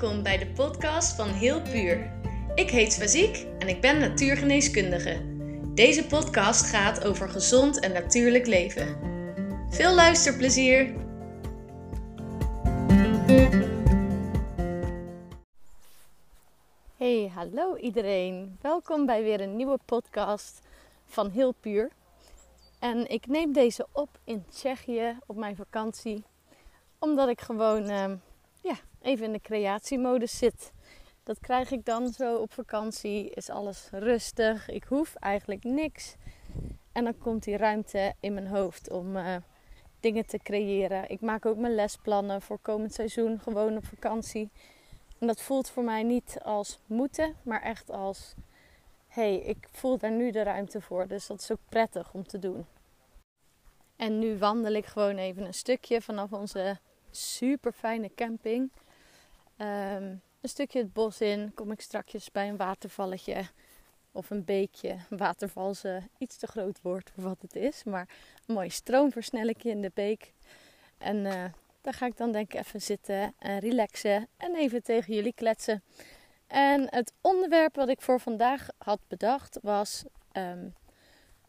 Welkom bij de podcast van Heel Puur. Ik heet Swaziek en ik ben natuurgeneeskundige. Deze podcast gaat over gezond en natuurlijk leven. Veel luisterplezier! Hey, hallo iedereen. Welkom bij weer een nieuwe podcast van Heel Puur. En ik neem deze op in Tsjechië op mijn vakantie. Omdat ik gewoon ehm, even in de creatiemodus zit. Dat krijg ik dan zo op vakantie. Is alles rustig. Ik hoef eigenlijk niks. En dan komt die ruimte in mijn hoofd om uh, dingen te creëren. Ik maak ook mijn lesplannen voor komend seizoen gewoon op vakantie. En dat voelt voor mij niet als moeten, maar echt als hey, ik voel daar nu de ruimte voor. Dus dat is ook prettig om te doen. En nu wandel ik gewoon even een stukje vanaf onze super fijne camping. Um, een stukje het bos in. Kom ik straks bij een watervalletje of een beekje. Waterval is uh, iets te groot woord voor wat het is. Maar een mooi stroomversnellingje in de beek. En uh, daar ga ik dan denk ik even zitten en relaxen. En even tegen jullie kletsen. En het onderwerp wat ik voor vandaag had bedacht was... Um,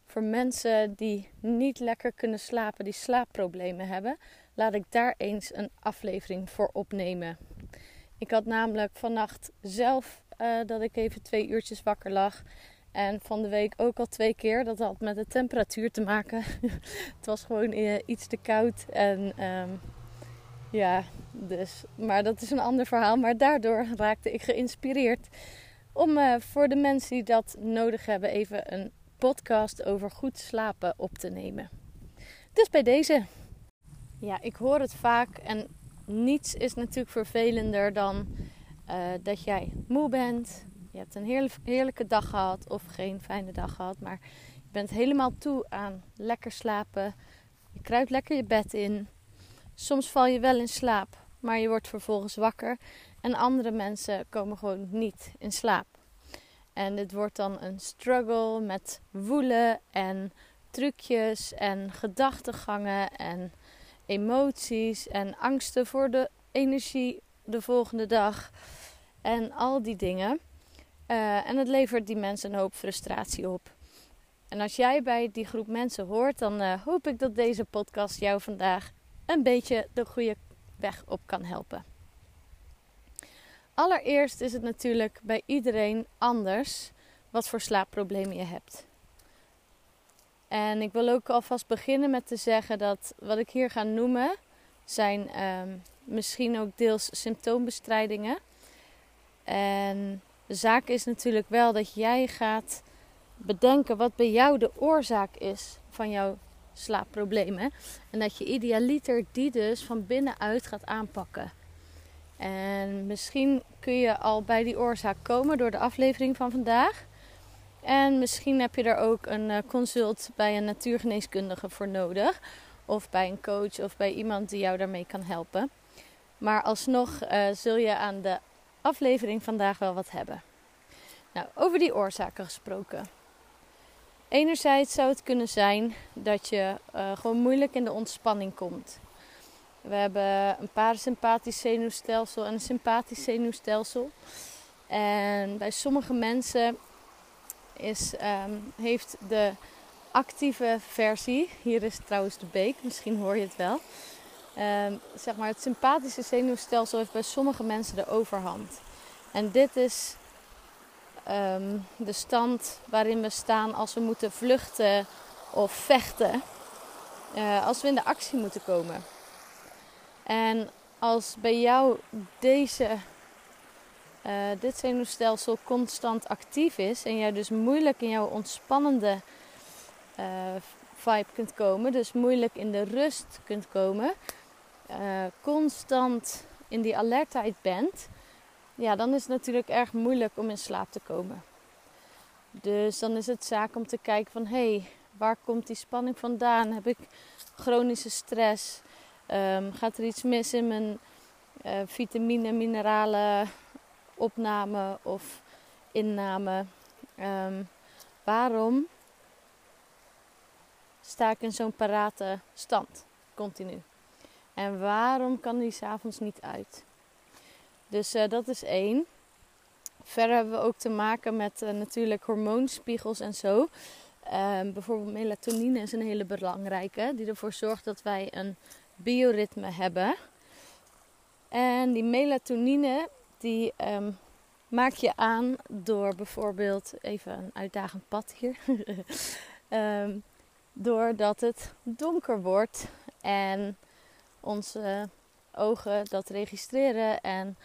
voor mensen die niet lekker kunnen slapen, die slaapproblemen hebben, laat ik daar eens een aflevering voor opnemen. Ik had namelijk vannacht zelf uh, dat ik even twee uurtjes wakker lag. En van de week ook al twee keer. Dat had met de temperatuur te maken. het was gewoon uh, iets te koud. En um, ja, dus. Maar dat is een ander verhaal. Maar daardoor raakte ik geïnspireerd om uh, voor de mensen die dat nodig hebben even een podcast over goed slapen op te nemen. Dus bij deze. Ja, ik hoor het vaak en niets is natuurlijk vervelender dan uh, dat jij moe bent. Je hebt een heerlijke dag gehad of geen fijne dag gehad, maar je bent helemaal toe aan lekker slapen. Je kruipt lekker je bed in. Soms val je wel in slaap, maar je wordt vervolgens wakker. En andere mensen komen gewoon niet in slaap. En dit wordt dan een struggle met woelen en trucjes en gedachtegangen en emoties en angsten voor de energie de volgende dag en al die dingen. Uh, en het levert die mensen een hoop frustratie op. En als jij bij die groep mensen hoort, dan uh, hoop ik dat deze podcast jou vandaag een beetje de goede weg op kan helpen. Allereerst is het natuurlijk bij iedereen anders wat voor slaapproblemen je hebt. En ik wil ook alvast beginnen met te zeggen dat wat ik hier ga noemen zijn um, misschien ook deels symptoombestrijdingen. En de zaak is natuurlijk wel dat jij gaat bedenken wat bij jou de oorzaak is van jouw slaapproblemen. En dat je idealiter die dus van binnenuit gaat aanpakken. En misschien kun je al bij die oorzaak komen door de aflevering van vandaag. En misschien heb je er ook een eh, consult bij een natuurgeneeskundige voor nodig. Of bij een coach of bij iemand die jou daarmee kan helpen. Maar alsnog uh, zul je aan de aflevering vandaag wel wat hebben. Nou, over die oorzaken gesproken. Enerzijds zou het kunnen zijn dat je uh, gewoon moeilijk in de ontspanning komt. We hebben een parasympathisch zenuwstelsel en een sympathisch zenuwstelsel. En bij sommige mensen is, um, heeft de actieve versie, hier is trouwens de beek, misschien hoor je het wel. Um, zeg maar, het sympathische zenuwstelsel heeft bij sommige mensen de overhand. En dit is um, de stand waarin we staan als we moeten vluchten of vechten. Uh, als we in de actie moeten komen. En als bij jou deze, uh, dit zenuwstelsel constant actief is en jij dus moeilijk in jouw ontspannende uh, vibe kunt komen, dus moeilijk in de rust kunt komen, uh, constant in die alertheid bent, ja, dan is het natuurlijk erg moeilijk om in slaap te komen. Dus dan is het zaak om te kijken van hé, hey, waar komt die spanning vandaan? Heb ik chronische stress? Um, gaat er iets mis in mijn uh, vitamine, mineralen opname of inname? Um, waarom sta ik in zo'n parate stand continu? En waarom kan die s'avonds niet uit? Dus uh, dat is één. Verder hebben we ook te maken met uh, natuurlijk hormoonspiegels en zo. Ehm, bijvoorbeeld melatonine is een hele belangrijke, die ervoor zorgt dat wij een bioritme hebben. En die melatonine, die um, maak je aan door bijvoorbeeld, even een uitdagend pad hier, um, doordat het donker wordt en onze ogen dat registreren en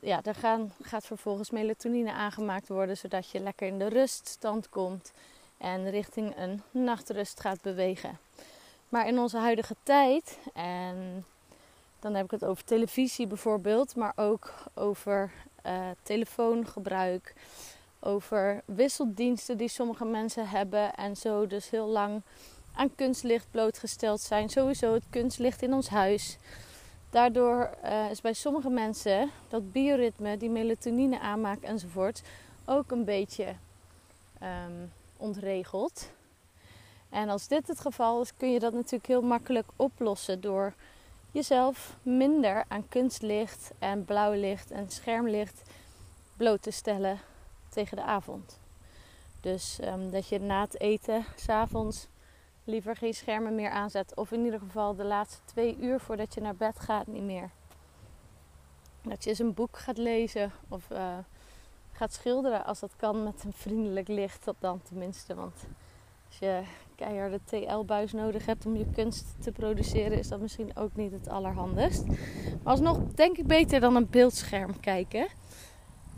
ja, er gaan, gaat vervolgens melatonine aangemaakt worden zodat je lekker in de ruststand komt en richting een nachtrust gaat bewegen. Maar in onze huidige tijd, en dan heb ik het over televisie bijvoorbeeld, maar ook over uh, telefoongebruik, over wisseldiensten die sommige mensen hebben en zo dus heel lang aan kunstlicht blootgesteld zijn. Sowieso het kunstlicht in ons huis. Daardoor uh, is bij sommige mensen dat bioritme, die melatonine aanmaakt enzovoort, ook een beetje um, ontregeld. En als dit het geval is, kun je dat natuurlijk heel makkelijk oplossen door jezelf minder aan kunstlicht en blauw licht en schermlicht bloot te stellen tegen de avond. Dus um, dat je na het eten, s'avonds, liever geen schermen meer aanzet. Of in ieder geval de laatste twee uur voordat je naar bed gaat niet meer. Dat je eens een boek gaat lezen of uh, gaat schilderen als dat kan met een vriendelijk licht. Dat dan tenminste. Want als je keiharde TL-buis nodig hebt om je kunst te produceren, is dat misschien ook niet het allerhandigst. Maar alsnog denk ik beter dan een beeldscherm kijken.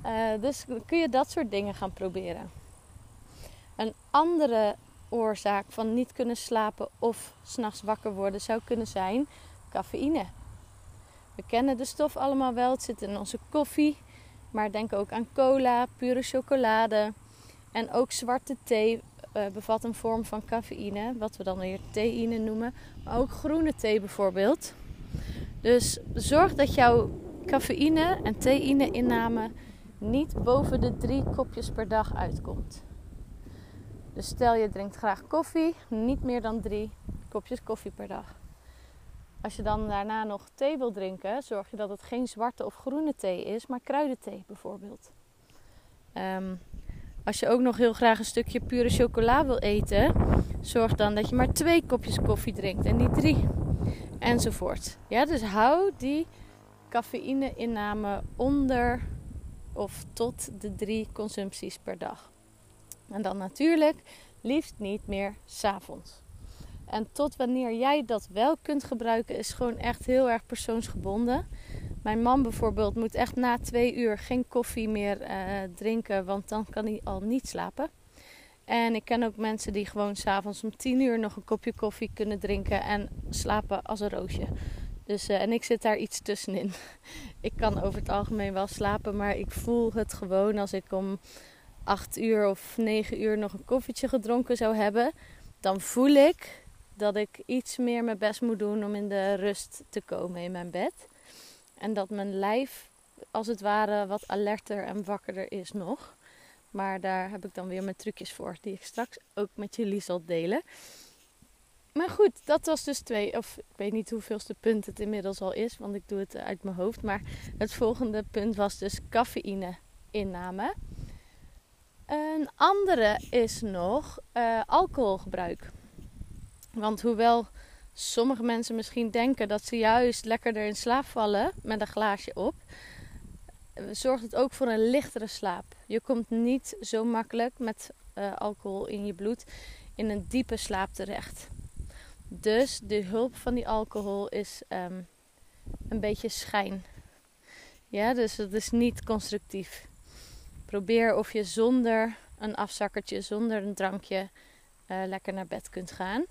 Uh, dus kun je dat soort dingen gaan proberen. Een andere oorzaak van niet kunnen slapen of s'nachts wakker worden zou kunnen zijn cafeïne. We kennen de stof allemaal wel, het zit in onze koffie, maar denk ook aan cola, pure chocolade en ook zwarte thee uh, bevat een vorm van cafeïne, wat we dan weer theïne noemen, maar ook groene thee bijvoorbeeld. Dus zorg dat jouw cafeïne en theïne inname niet boven de drie kopjes per dag uitkomt. Dus stel je drinkt graag koffie, niet meer dan drie kopjes koffie per dag. Als je dan daarna nog thee wil drinken, zorg je dat het geen zwarte of groene thee is, maar kruidenthee bijvoorbeeld. Um, als je ook nog heel graag een stukje pure chocola wil eten, zorg dan dat je maar twee kopjes koffie drinkt en niet drie. Enzovoort. Ja, dus hou die cafeïne-inname onder of tot de drie consumpties per dag. En dan natuurlijk liefst niet meer s'avonds. En tot wanneer jij dat wel kunt gebruiken, is gewoon echt heel erg persoonsgebonden. Mijn man bijvoorbeeld moet echt na twee uur geen koffie meer uh, drinken, want dan kan hij al niet slapen. En ik ken ook mensen die gewoon s'avonds om tien uur nog een kopje koffie kunnen drinken en slapen als een roosje. Dus, uh, en ik zit daar iets tussenin. ik kan over het algemeen wel slapen, maar ik voel het gewoon als ik om acht uur of negen uur nog een koffietje gedronken zou hebben. Dan voel ik dat ik iets meer mijn best moet doen om in de rust te komen in mijn bed. En dat mijn lijf als het ware wat alerter en wakkerder is nog. Maar daar heb ik dan weer mijn trucjes voor, die ik straks ook met jullie zal delen. Maar goed, dat was dus twee, of ik weet niet hoeveelste punt het inmiddels al is, want ik doe het uit mijn hoofd. Maar het volgende punt was dus cafeïne inname. Een andere is nog uh, alcoholgebruik. Want hoewel sommige mensen misschien denken dat ze juist lekkerder in slaap vallen met een glaasje op, zorgt het ook voor een lichtere slaap. Je komt niet zo makkelijk met uh, alcohol in je bloed in een diepe slaap terecht. Dus de hulp van die alcohol is um, een beetje schijn. Ja, dus het is niet constructief. Probeer of je zonder een afzakkertje, zonder een drankje, uh, lekker naar bed kunt gaan.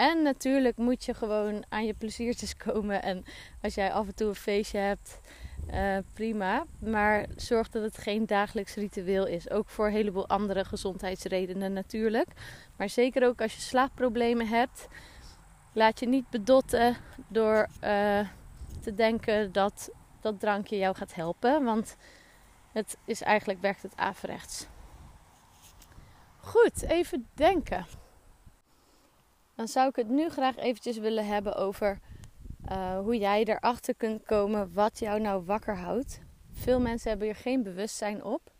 En natuurlijk moet je gewoon aan je pleziertjes komen. En als jij af en toe een feestje hebt, uh, prima. Maar zorg dat het geen dagelijks ritueel is. Ook voor een heleboel andere gezondheidsredenen natuurlijk. Maar zeker ook als je slaapproblemen hebt. Laat je niet bedotten door uh, te denken dat dat drankje jou gaat helpen. Want het is eigenlijk werkt het averechts. Goed, even denken dan zou ik het nu graag eventjes willen hebben over uh, hoe jij erachter kunt komen wat jou nou wakker houdt Veel mensen hebben hier geen bewustzijn op.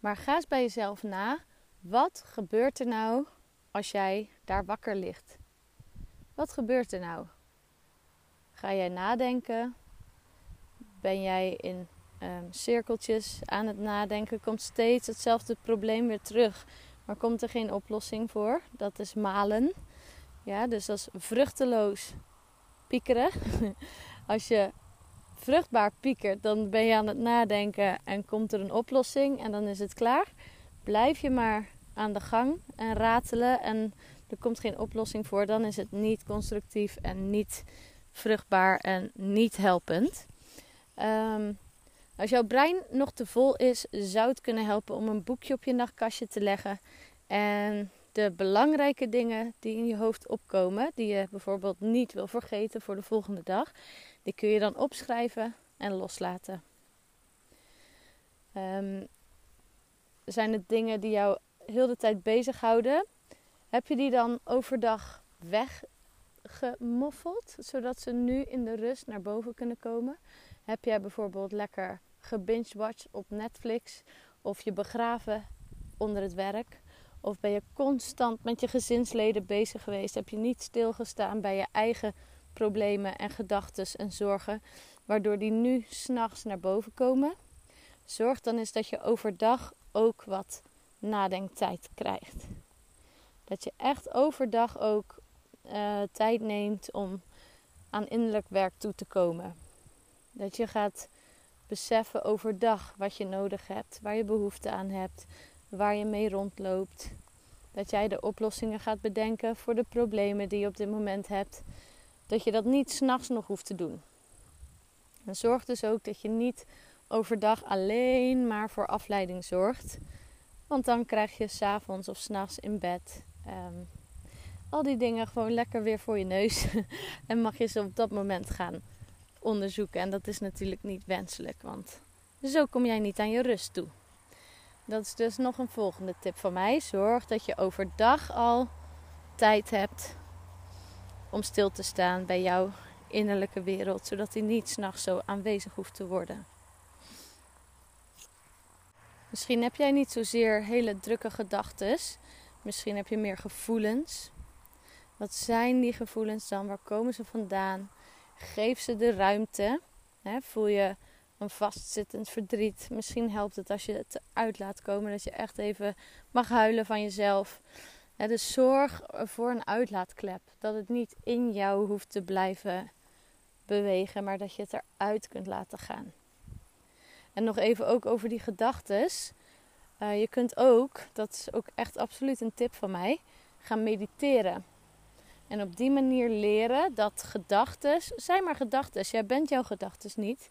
Maar ga eens bij jezelf na. Wat gebeurt er nou als jij daar wakker ligt? Wat gebeurt er nou? Ga jij nadenken? Ben jij in um, cirkeltjes aan het nadenken? Komt steeds hetzelfde probleem weer terug, maar komt er geen oplossing voor? Dat is malen. Ja, dus dat is vruchteloos piekeren. Als je vruchtbaar piekert, dan ben je aan het nadenken en komt er een oplossing en dan is het klaar. Blijf je maar aan de gang en ratelen en er komt geen oplossing voor, dan is het niet constructief en niet vruchtbaar en niet helpend. Ehm, als jouw brein nog te vol is, zou het kunnen helpen om een boekje op je nachtkastje te leggen en de belangrijke dingen die in je hoofd opkomen, die je bijvoorbeeld niet wil vergeten voor de volgende dag, die kun je dan opschrijven en loslaten. Um, zijn het dingen die jou heel de tijd bezighouden? Heb je die dan overdag weggemoffeld, zodat ze nu in de rust naar boven kunnen komen? Heb jij bijvoorbeeld lekker gebingewatcht op Netflix of je begraven onder het werk? Of ben je constant met je gezinsleden bezig geweest? Heb je niet stilgestaan bij je eigen problemen en gedachten en zorgen, waardoor die nu s'nachts naar boven komen? Zorg dan eens dat je overdag ook wat nadenktijd krijgt. Dat je echt overdag ook uh, tijd neemt om aan innerlijk werk toe te komen. Dat je gaat beseffen overdag wat je nodig hebt, waar je behoefte aan hebt, waar je mee rondloopt. Dat jij de oplossingen gaat bedenken voor de problemen die je op dit moment hebt. Dat je dat niet s'nachts nog hoeft te doen. En zorg dus ook dat je niet overdag alleen maar voor afleiding zorgt. Want dan krijg je s'avonds of s'nachts in bed um, al die dingen gewoon lekker weer voor je neus. en mag je ze op dat moment gaan onderzoeken. En dat is natuurlijk niet wenselijk, want zo kom jij niet aan je rust toe. Dat is dus nog een volgende tip van mij. Zorg dat je overdag al tijd hebt om stil te staan bij jouw innerlijke wereld, zodat die niet s'nachts zo aanwezig hoeft te worden. Misschien heb jij niet zozeer hele drukke gedachten. Misschien heb je meer gevoelens. Wat zijn die gevoelens dan? Waar komen ze vandaan? Geef ze de ruimte. voel je een vastzittend verdriet. Misschien helpt het als je het uit laat komen. Dat je echt even mag huilen van jezelf. dus zorg voor een uitlaatklep. Dat het niet in jou hoeft te blijven bewegen. Maar dat je het eruit kunt laten gaan. En nog even ook over die gedachtes. Uh, je kunt ook, dat is ook echt absoluut een tip van mij, gaan mediteren. En op die manier leren dat gedachten, zijn maar gedachten. Jij bent jouw gedachten niet.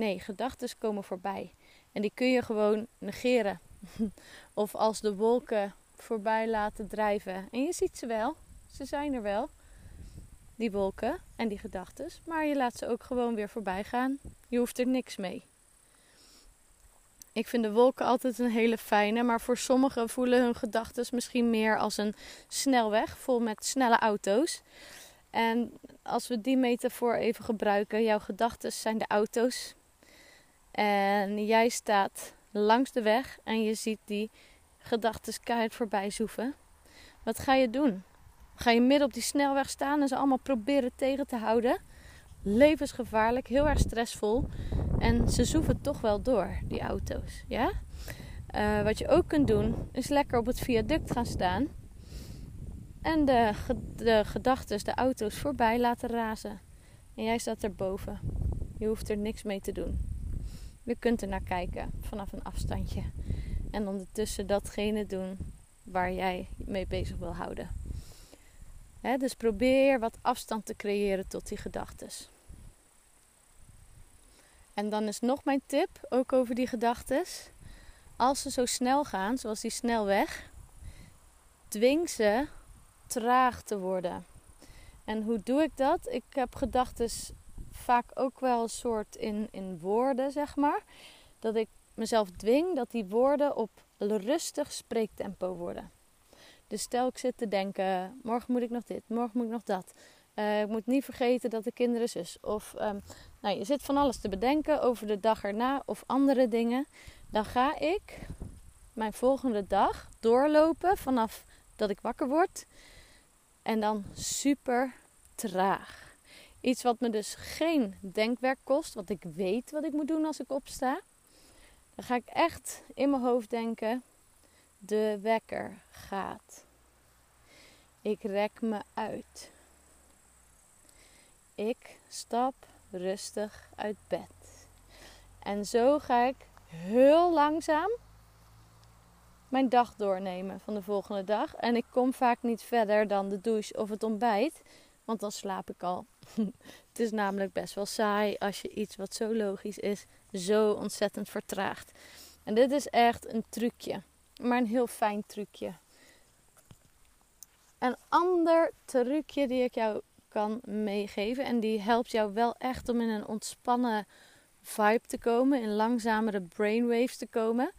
Nee, gedachten komen voorbij. En die kun je gewoon negeren. of als de wolken voorbij laten drijven. En je ziet ze wel. Ze zijn er wel. Die wolken en die gedachten. Maar je laat ze ook gewoon weer voorbij gaan. Je hoeft er niks mee. Ik vind de wolken altijd een hele fijne, maar voor sommigen voelen hun gedachten misschien meer als een snelweg vol met snelle auto's. En als we die metafoor even gebruiken, jouw gedachten zijn de auto's. En jij staat langs de weg en je ziet die gedachten keihard voorbij zoeven. Wat ga je doen? Ga je midden op die snelweg staan en ze allemaal proberen tegen te houden? Levensgevaarlijk, heel erg stressvol. En ze zoeven toch wel door, die auto's. Ja? Uh, wat je ook kunt doen, is lekker op het viaduct gaan staan. En de, de gedachten, de auto's voorbij laten razen. En jij staat erboven. Je hoeft er niks mee te doen. Je kunt er naar kijken vanaf een afstandje. En ondertussen datgene doen waar jij mee bezig wil houden. dus probeer wat afstand te creëren tot die gedachten. En dan is nog mijn tip, ook over die gedachten. Als ze zo snel gaan, zoals die snelweg, dwing ze traag te worden. En hoe doe ik dat? Ik heb gedachten vaak ook wel een soort in, in woorden, zeg maar. Dat ik mezelf dwing dat die woorden op rustig spreektempo worden. Dus stel ik zit te denken, morgen moet ik nog dit, morgen moet ik nog dat. ik moet niet vergeten dat de kinderen zus. Of ehm, nou, je zit van alles te bedenken over de dag erna of andere dingen. Dan ga ik mijn volgende dag doorlopen vanaf dat ik wakker word. En dan super traag. Iets wat me dus geen denkwerk kost, want ik weet wat ik moet doen als ik opsta. Dan ga ik echt in mijn hoofd denken: de wekker gaat. Ik rek me uit. Ik stap rustig uit bed. En zo ga ik heel langzaam mijn dag doornemen van de volgende dag. En ik kom vaak niet verder dan de douche of het ontbijt, want dan slaap ik al. het is namelijk best wel saai als je iets wat zo logisch is, zo ontzettend vertraagt. En dit is echt een trucje, maar een heel fijn trucje. Een ander trucje die ik jou kan meegeven en die helpt jou wel echt om in een ontspannen vibe te komen, in langzamere brainwaves te komen.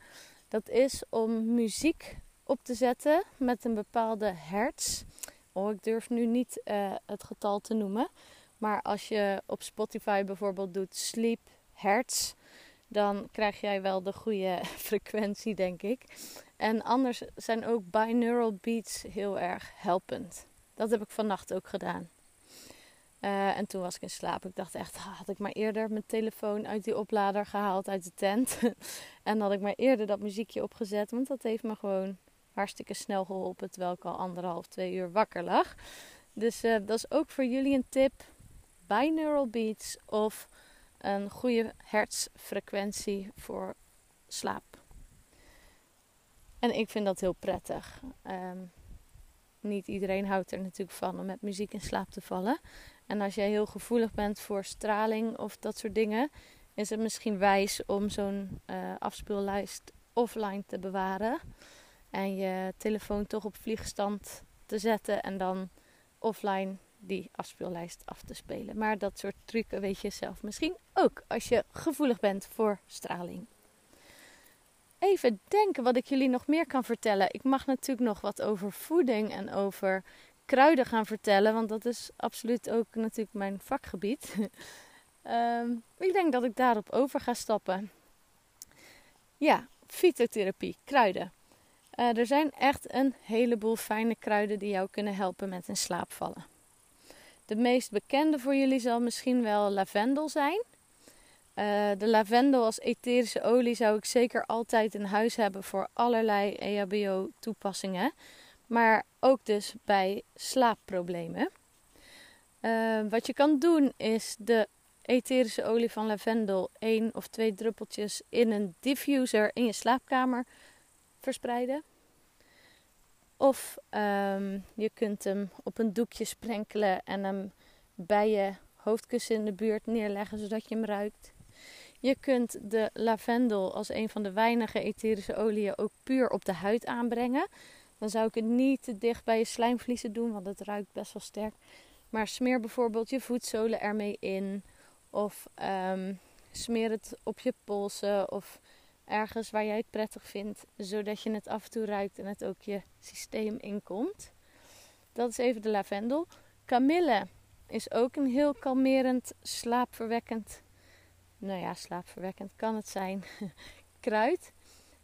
Dat is om muziek op te zetten met een bepaalde hertz. Oh, ik durf nu niet uh, het getal te noemen. Maar als je op Spotify bijvoorbeeld doet sleep hertz, dan krijg jij wel de goede frequentie, denk ik. En anders zijn ook binaural beats heel erg helpend. Dat heb ik vannacht ook gedaan. Uh, en toen was ik in slaap. Ik dacht echt, had ik maar eerder mijn telefoon uit die oplader gehaald uit de tent. en had ik maar eerder dat muziekje opgezet. Want dat heeft me gewoon hartstikke snel geholpen. Terwijl ik al anderhalf, twee uur wakker lag. Dus uh, dat is ook voor jullie een tip. Binaural beats of een goede hertzfrequentie voor slaap. En ik vind dat heel prettig. Um, niet iedereen houdt er natuurlijk van om met muziek in slaap te vallen. En als jij heel gevoelig bent voor straling of dat soort dingen, is het misschien wijs om zo'n uh, afspeellijst offline te bewaren. En je telefoon toch op vliegstand te zetten en dan offline die afspeellijst af te spelen. Maar dat soort trucken weet je zelf misschien ook als je gevoelig bent voor straling. Even denken wat ik jullie nog meer kan vertellen. Ik mag natuurlijk nog wat over voeding en over kruiden gaan vertellen, want dat is absoluut ook natuurlijk mijn vakgebied. um, ik denk dat ik daarop over ga stappen. Ja, fytotherapie, kruiden. Uh, er zijn echt een heleboel fijne kruiden die jou kunnen helpen met in slaapvallen. De meest bekende voor jullie zal misschien wel lavendel zijn. Uh, de lavendel als etherische olie zou ik zeker altijd in huis hebben voor allerlei EHBO-toepassingen maar ook dus bij slaapproblemen. Uh, wat je kan doen is de etherische olie van lavendel één of twee druppeltjes in een diffuser in je slaapkamer verspreiden. Of um, je kunt hem op een doekje sprenkelen en hem bij je hoofdkussen in de buurt neerleggen zodat je hem ruikt. Je kunt de lavendel als een van de weinige etherische oliën ook puur op de huid aanbrengen. Dan zou ik het niet te dicht bij je slijmvliezen doen, want het ruikt best wel sterk. Maar smeer bijvoorbeeld je voetzolen ermee in. Of um, smeer het op je polsen of ergens waar jij het prettig vindt. Zodat je het af en toe ruikt en het ook je systeem inkomt. Dat is even de lavendel. Kamille is ook een heel kalmerend, slaapverwekkend. Nou ja, slaapverwekkend kan het zijn. kruid.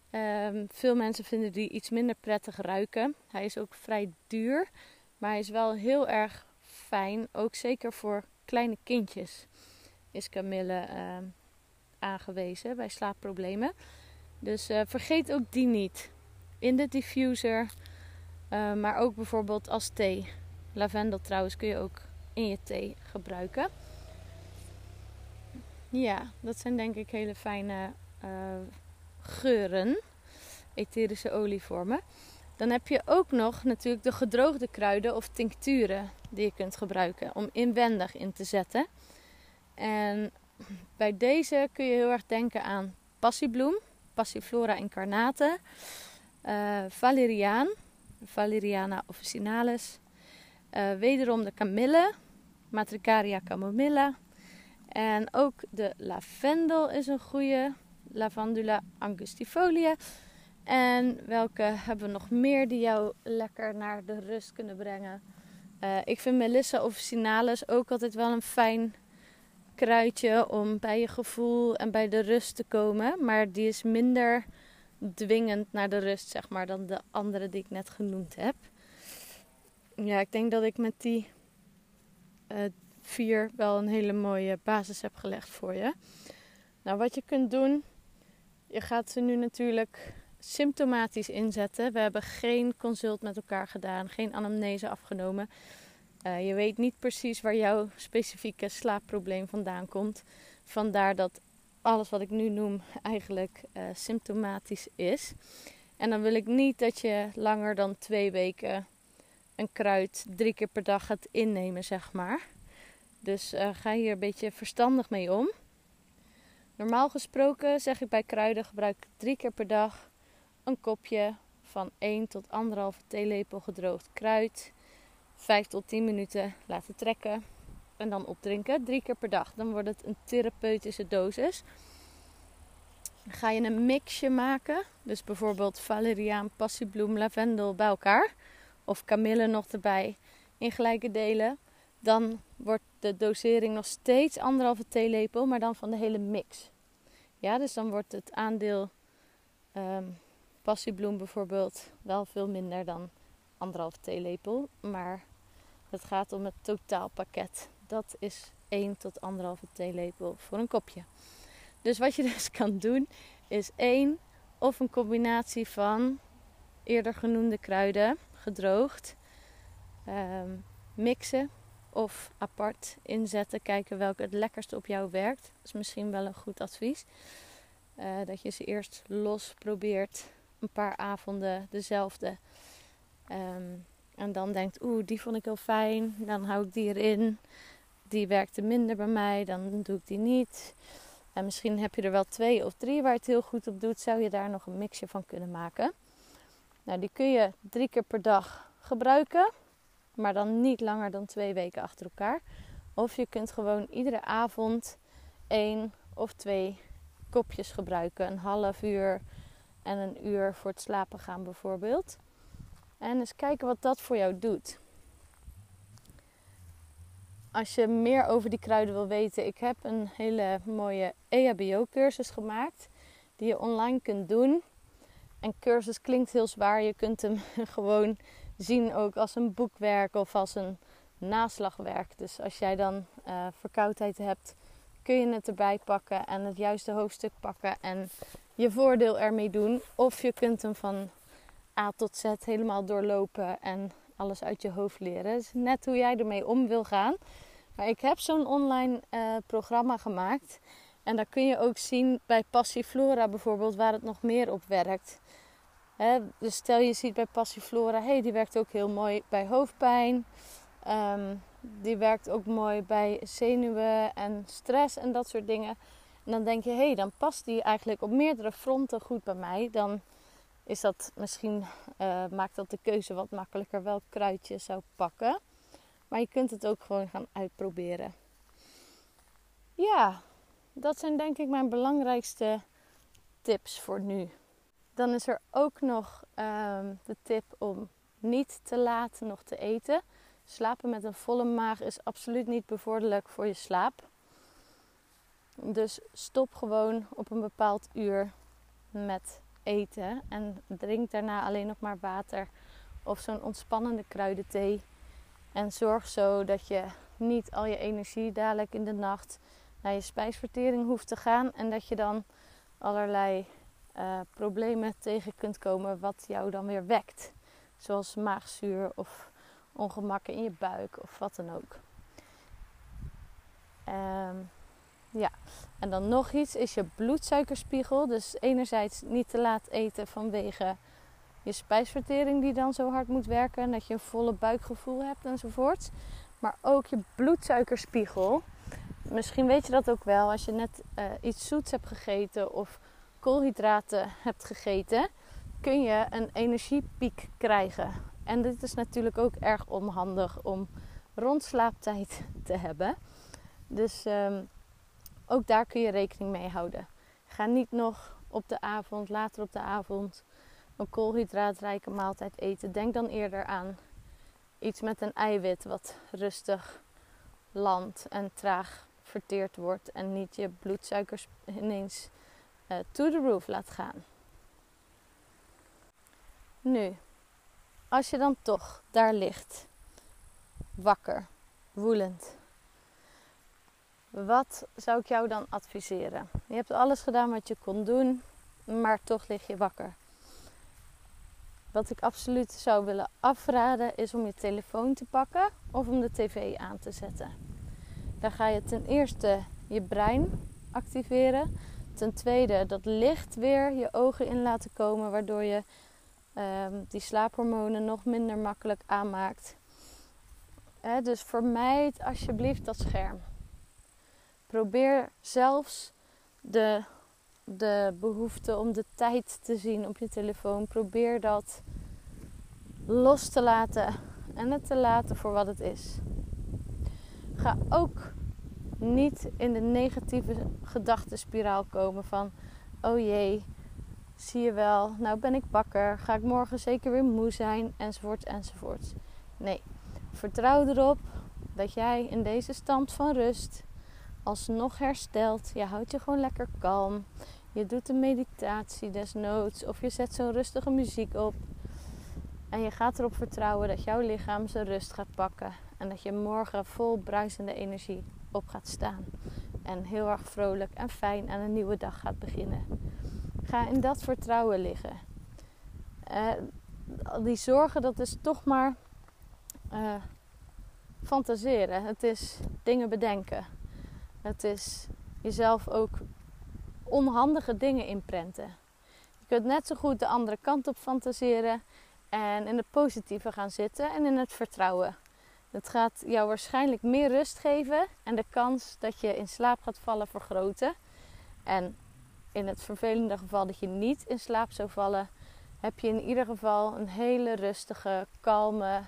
Ehm, veel mensen vinden die iets minder prettig ruiken. Hij is ook vrij duur, maar hij is wel heel erg fijn. Ook zeker voor kleine kindjes is kamille ehm, aangewezen bij slaapproblemen. Dus uh, vergeet ook die niet. In de diffuser, uh, maar ook bijvoorbeeld als thee. Lavendel trouwens kun je ook in je thee gebruiken. Ja, dat zijn denk ik hele fijne uh, geuren, etherische olievormen. Dan heb je ook nog natuurlijk de gedroogde kruiden of tincturen die je kunt gebruiken om inwendig in te zetten. En bij deze kun je heel erg denken aan passiebloem, Passiflora incarnata, uh, valeriaan, Valeriana officinalis, uh, wederom de kamille, Matricaria camomilla. En ook de lavendel is een goede. Lavandula angustifolia. En welke hebben we nog meer die jou lekker naar de rust kunnen brengen? Uh, ik vind Melissa officinalis ook altijd wel een fijn kruidje om bij je gevoel en bij de rust te komen. Maar die is minder dwingend naar de rust, zeg maar, dan de andere die ik net genoemd heb. Ja, ik denk dat ik met die uh, vier wel een hele mooie basis heb gelegd voor je. Nou, wat je kunt doen, je gaat ze nu natuurlijk symptomatisch inzetten. We hebben geen consult met elkaar gedaan, geen anamnese afgenomen. Uh, je weet niet precies waar jouw specifieke slaapprobleem vandaan komt. Vandaar dat alles wat ik nu noem eigenlijk uh, symptomatisch is. En dan wil ik niet dat je langer dan twee weken een kruid drie keer per dag gaat innemen, zeg maar. Dus uh, ga hier een beetje verstandig mee om. Normaal gesproken zeg ik bij kruiden gebruik drie keer per dag een kopje van 1 tot 1,5 theelepel gedroogd kruid. 5 tot 10 minuten laten trekken en dan opdrinken. Drie keer per dag. Dan wordt het een therapeutische dosis. Dan ga je een mixje maken. Dus bijvoorbeeld valeriaan, passiebloem, lavendel bij elkaar. Of kamille nog erbij in gelijke delen. Dan wordt de dosering nog steeds anderhalve theelepel, maar dan van de hele mix. Ja, dus dan wordt het aandeel um, passiebloem bijvoorbeeld wel veel minder dan anderhalve theelepel. Maar het gaat om het totaalpakket. Dat is 1 tot 1,5 theelepel voor een kopje. Dus wat je dus kan doen is één of een combinatie van eerder genoemde kruiden gedroogd um, mixen of apart inzetten. Kijken welke het lekkerst op jou werkt. Is misschien wel een goed advies. Uh, dat je ze eerst los probeert. Een paar avonden dezelfde. Um, en dan denkt, oeh, die vond ik heel fijn. Dan hou ik die erin. Die werkte minder bij mij. Dan doe ik die niet. En misschien heb je er wel twee of drie waar het heel goed op doet. Zou je daar nog een mixje van kunnen maken. Nou, die kun je drie keer per dag gebruiken. Maar dan niet langer dan twee weken achter elkaar. Of je kunt gewoon iedere avond één of twee kopjes gebruiken. Een half uur en een uur voor het slapen gaan bijvoorbeeld. En eens kijken wat dat voor jou doet. Als je meer over die kruiden wil weten, ik heb een hele mooie EHBO-cursus gemaakt die je online kunt doen. En cursus klinkt heel zwaar. Je kunt hem gewoon zien ook als een boekwerk of als een naslagwerk. Dus als jij dan uh, verkoudheid hebt, kun je het erbij pakken en het juiste hoofdstuk pakken en je voordeel ermee doen. Of je kunt hem van A tot Z helemaal doorlopen en alles uit je hoofd leren. Net hoe jij ermee om wil gaan. Maar ik heb zo'n online uh, programma gemaakt. En daar kun je ook zien bij Passiflora bijvoorbeeld waar het nog meer op werkt. dus stel je ziet bij Passiflora, hey, die werkt ook heel mooi bij hoofdpijn. Um, die werkt ook mooi bij zenuwen en stress en dat soort dingen. En dan denk je, hé, hey, dan past die eigenlijk op meerdere fronten goed bij mij. Dan is dat misschien, uh, maakt dat de keuze wat makkelijker welk kruidje zou pakken. Maar je kunt het ook gewoon gaan uitproberen. Ja, dat zijn denk ik mijn belangrijkste tips voor nu. Dan is er ook nog um, de tip om niet te laat nog te eten. Slapen met een volle maag is absoluut niet bevorderlijk voor je slaap. Dus stop gewoon op een bepaald uur met eten en drink daarna alleen nog maar water of zo'n ontspannende kruidenthee. En zorg zo dat je niet al je energie dadelijk in de nacht naar je spijsvertering hoeft te gaan en dat je dan allerlei uh, problemen tegen kunt komen wat jou dan weer wekt. Zoals maagzuur of ongemakken in je buik of wat dan ook. Um, ja, en dan nog iets is je bloedsuikerspiegel. Dus enerzijds niet te laat eten vanwege je spijsvertering die dan zo hard moet werken. En dat je een volle buikgevoel hebt enzovoort. Maar ook je bloedsuikerspiegel. Misschien weet je dat ook wel als je net uh, iets zoets hebt gegeten of koolhydraten hebt gegeten. Kun je een energiepiek krijgen. En dit is natuurlijk ook erg onhandig om rond slaaptijd te hebben. Dus um, ook daar kun je rekening mee houden. Ga niet nog op de avond, later op de avond, een koolhydraatrijke maaltijd eten. Denk dan eerder aan iets met een eiwit wat rustig landt en traag verteerd wordt en niet je bloedsuikers ineens uh, to the roof laat gaan. Nu, als je dan toch daar ligt, wakker, woelend, wat zou ik jou dan adviseren? Je hebt alles gedaan wat je kon doen, maar toch lig je wakker. Wat ik absoluut zou willen afraden is om je telefoon te pakken of om de tv aan te zetten. Dan ga je ten eerste je brein activeren. Ten tweede dat licht weer je ogen in laten komen, waardoor je ehm, die slaaphormonen nog minder makkelijk aanmaakt. dus vermijd alsjeblieft dat scherm. Probeer zelfs de, de behoefte om de tijd te zien op je telefoon. Probeer dat los te laten en het te laten voor wat het is. Ga ook niet in de negatieve gedachtenspiraal komen van: oh jee, zie je wel, nou ben ik wakker, ga ik morgen zeker weer moe zijn, enzovoort, enzovoort. Nee, vertrouw erop dat jij in deze stand van rust alsnog herstelt. Je houdt je gewoon lekker kalm. Je doet een meditatie desnoods of je zet zo'n rustige muziek op. En je gaat erop vertrouwen dat jouw lichaam zijn rust gaat pakken. En dat je morgen vol bruisende energie op gaat staan. En heel erg vrolijk en fijn aan een nieuwe dag gaat beginnen. Ga in dat vertrouwen liggen. Uh, die zorgen, dat is toch maar uh, fantaseren. Het is dingen bedenken. Het is jezelf ook onhandige dingen inprenten. Je kunt net zo goed de andere kant op fantaseren en in het positieve gaan zitten en in het vertrouwen. Het gaat jou waarschijnlijk meer rust geven en de kans dat je in slaap gaat vallen vergroten. En in het vervelende geval dat je niet in slaap zou vallen, heb je in ieder geval een hele rustige, kalme,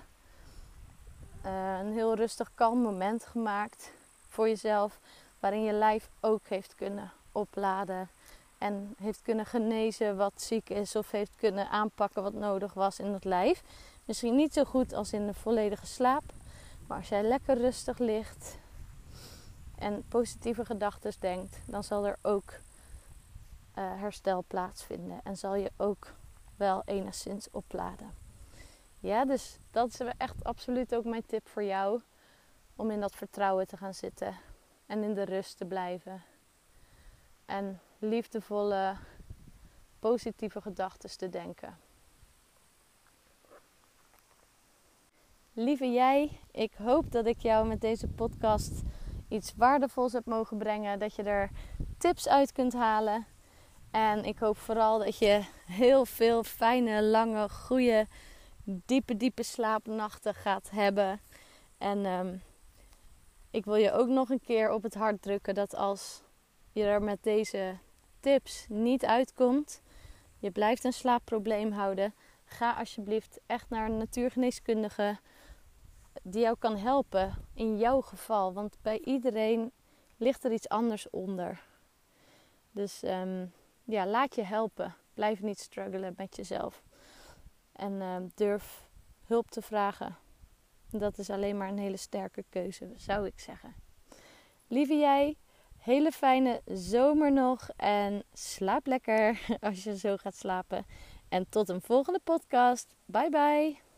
uh, een heel rustig, kalm moment gemaakt voor jezelf, waarin je lijf ook heeft kunnen opladen en heeft kunnen genezen wat ziek is of heeft kunnen aanpakken wat nodig was in het lijf. Misschien niet zo goed als in de volledige slaap, maar als jij lekker rustig ligt en positieve gedachten denkt, dan zal er ook uh, herstel plaatsvinden en zal je ook wel enigszins opladen. Ja, dus dat is echt absoluut ook mijn tip voor jou om in dat vertrouwen te gaan zitten en in de rust te blijven. En liefdevolle, positieve gedachten te denken. Lieve jij, ik hoop dat ik jou met deze podcast iets waardevols heb mogen brengen. Dat je er tips uit kunt halen. En ik hoop vooral dat je heel veel fijne, lange, goede, diepe, diepe slaapnachten gaat hebben. En ehm, ik wil je ook nog een keer op het hart drukken dat als je er met deze tips niet uitkomt, je blijft een slaapprobleem houden, ga alsjeblieft echt naar een natuurgeneeskundige die jou kan helpen in jouw geval. Want bij iedereen ligt er iets anders onder. Dus ehm, ja, laat je helpen. Blijf niet struggelen met jezelf. En ehm, durf hulp te vragen. Dat is alleen maar een hele sterke keuze, zou ik zeggen. Lieve jij, hele fijne zomer nog. En slaap lekker als je zo gaat slapen. En tot een volgende podcast. Bye bye.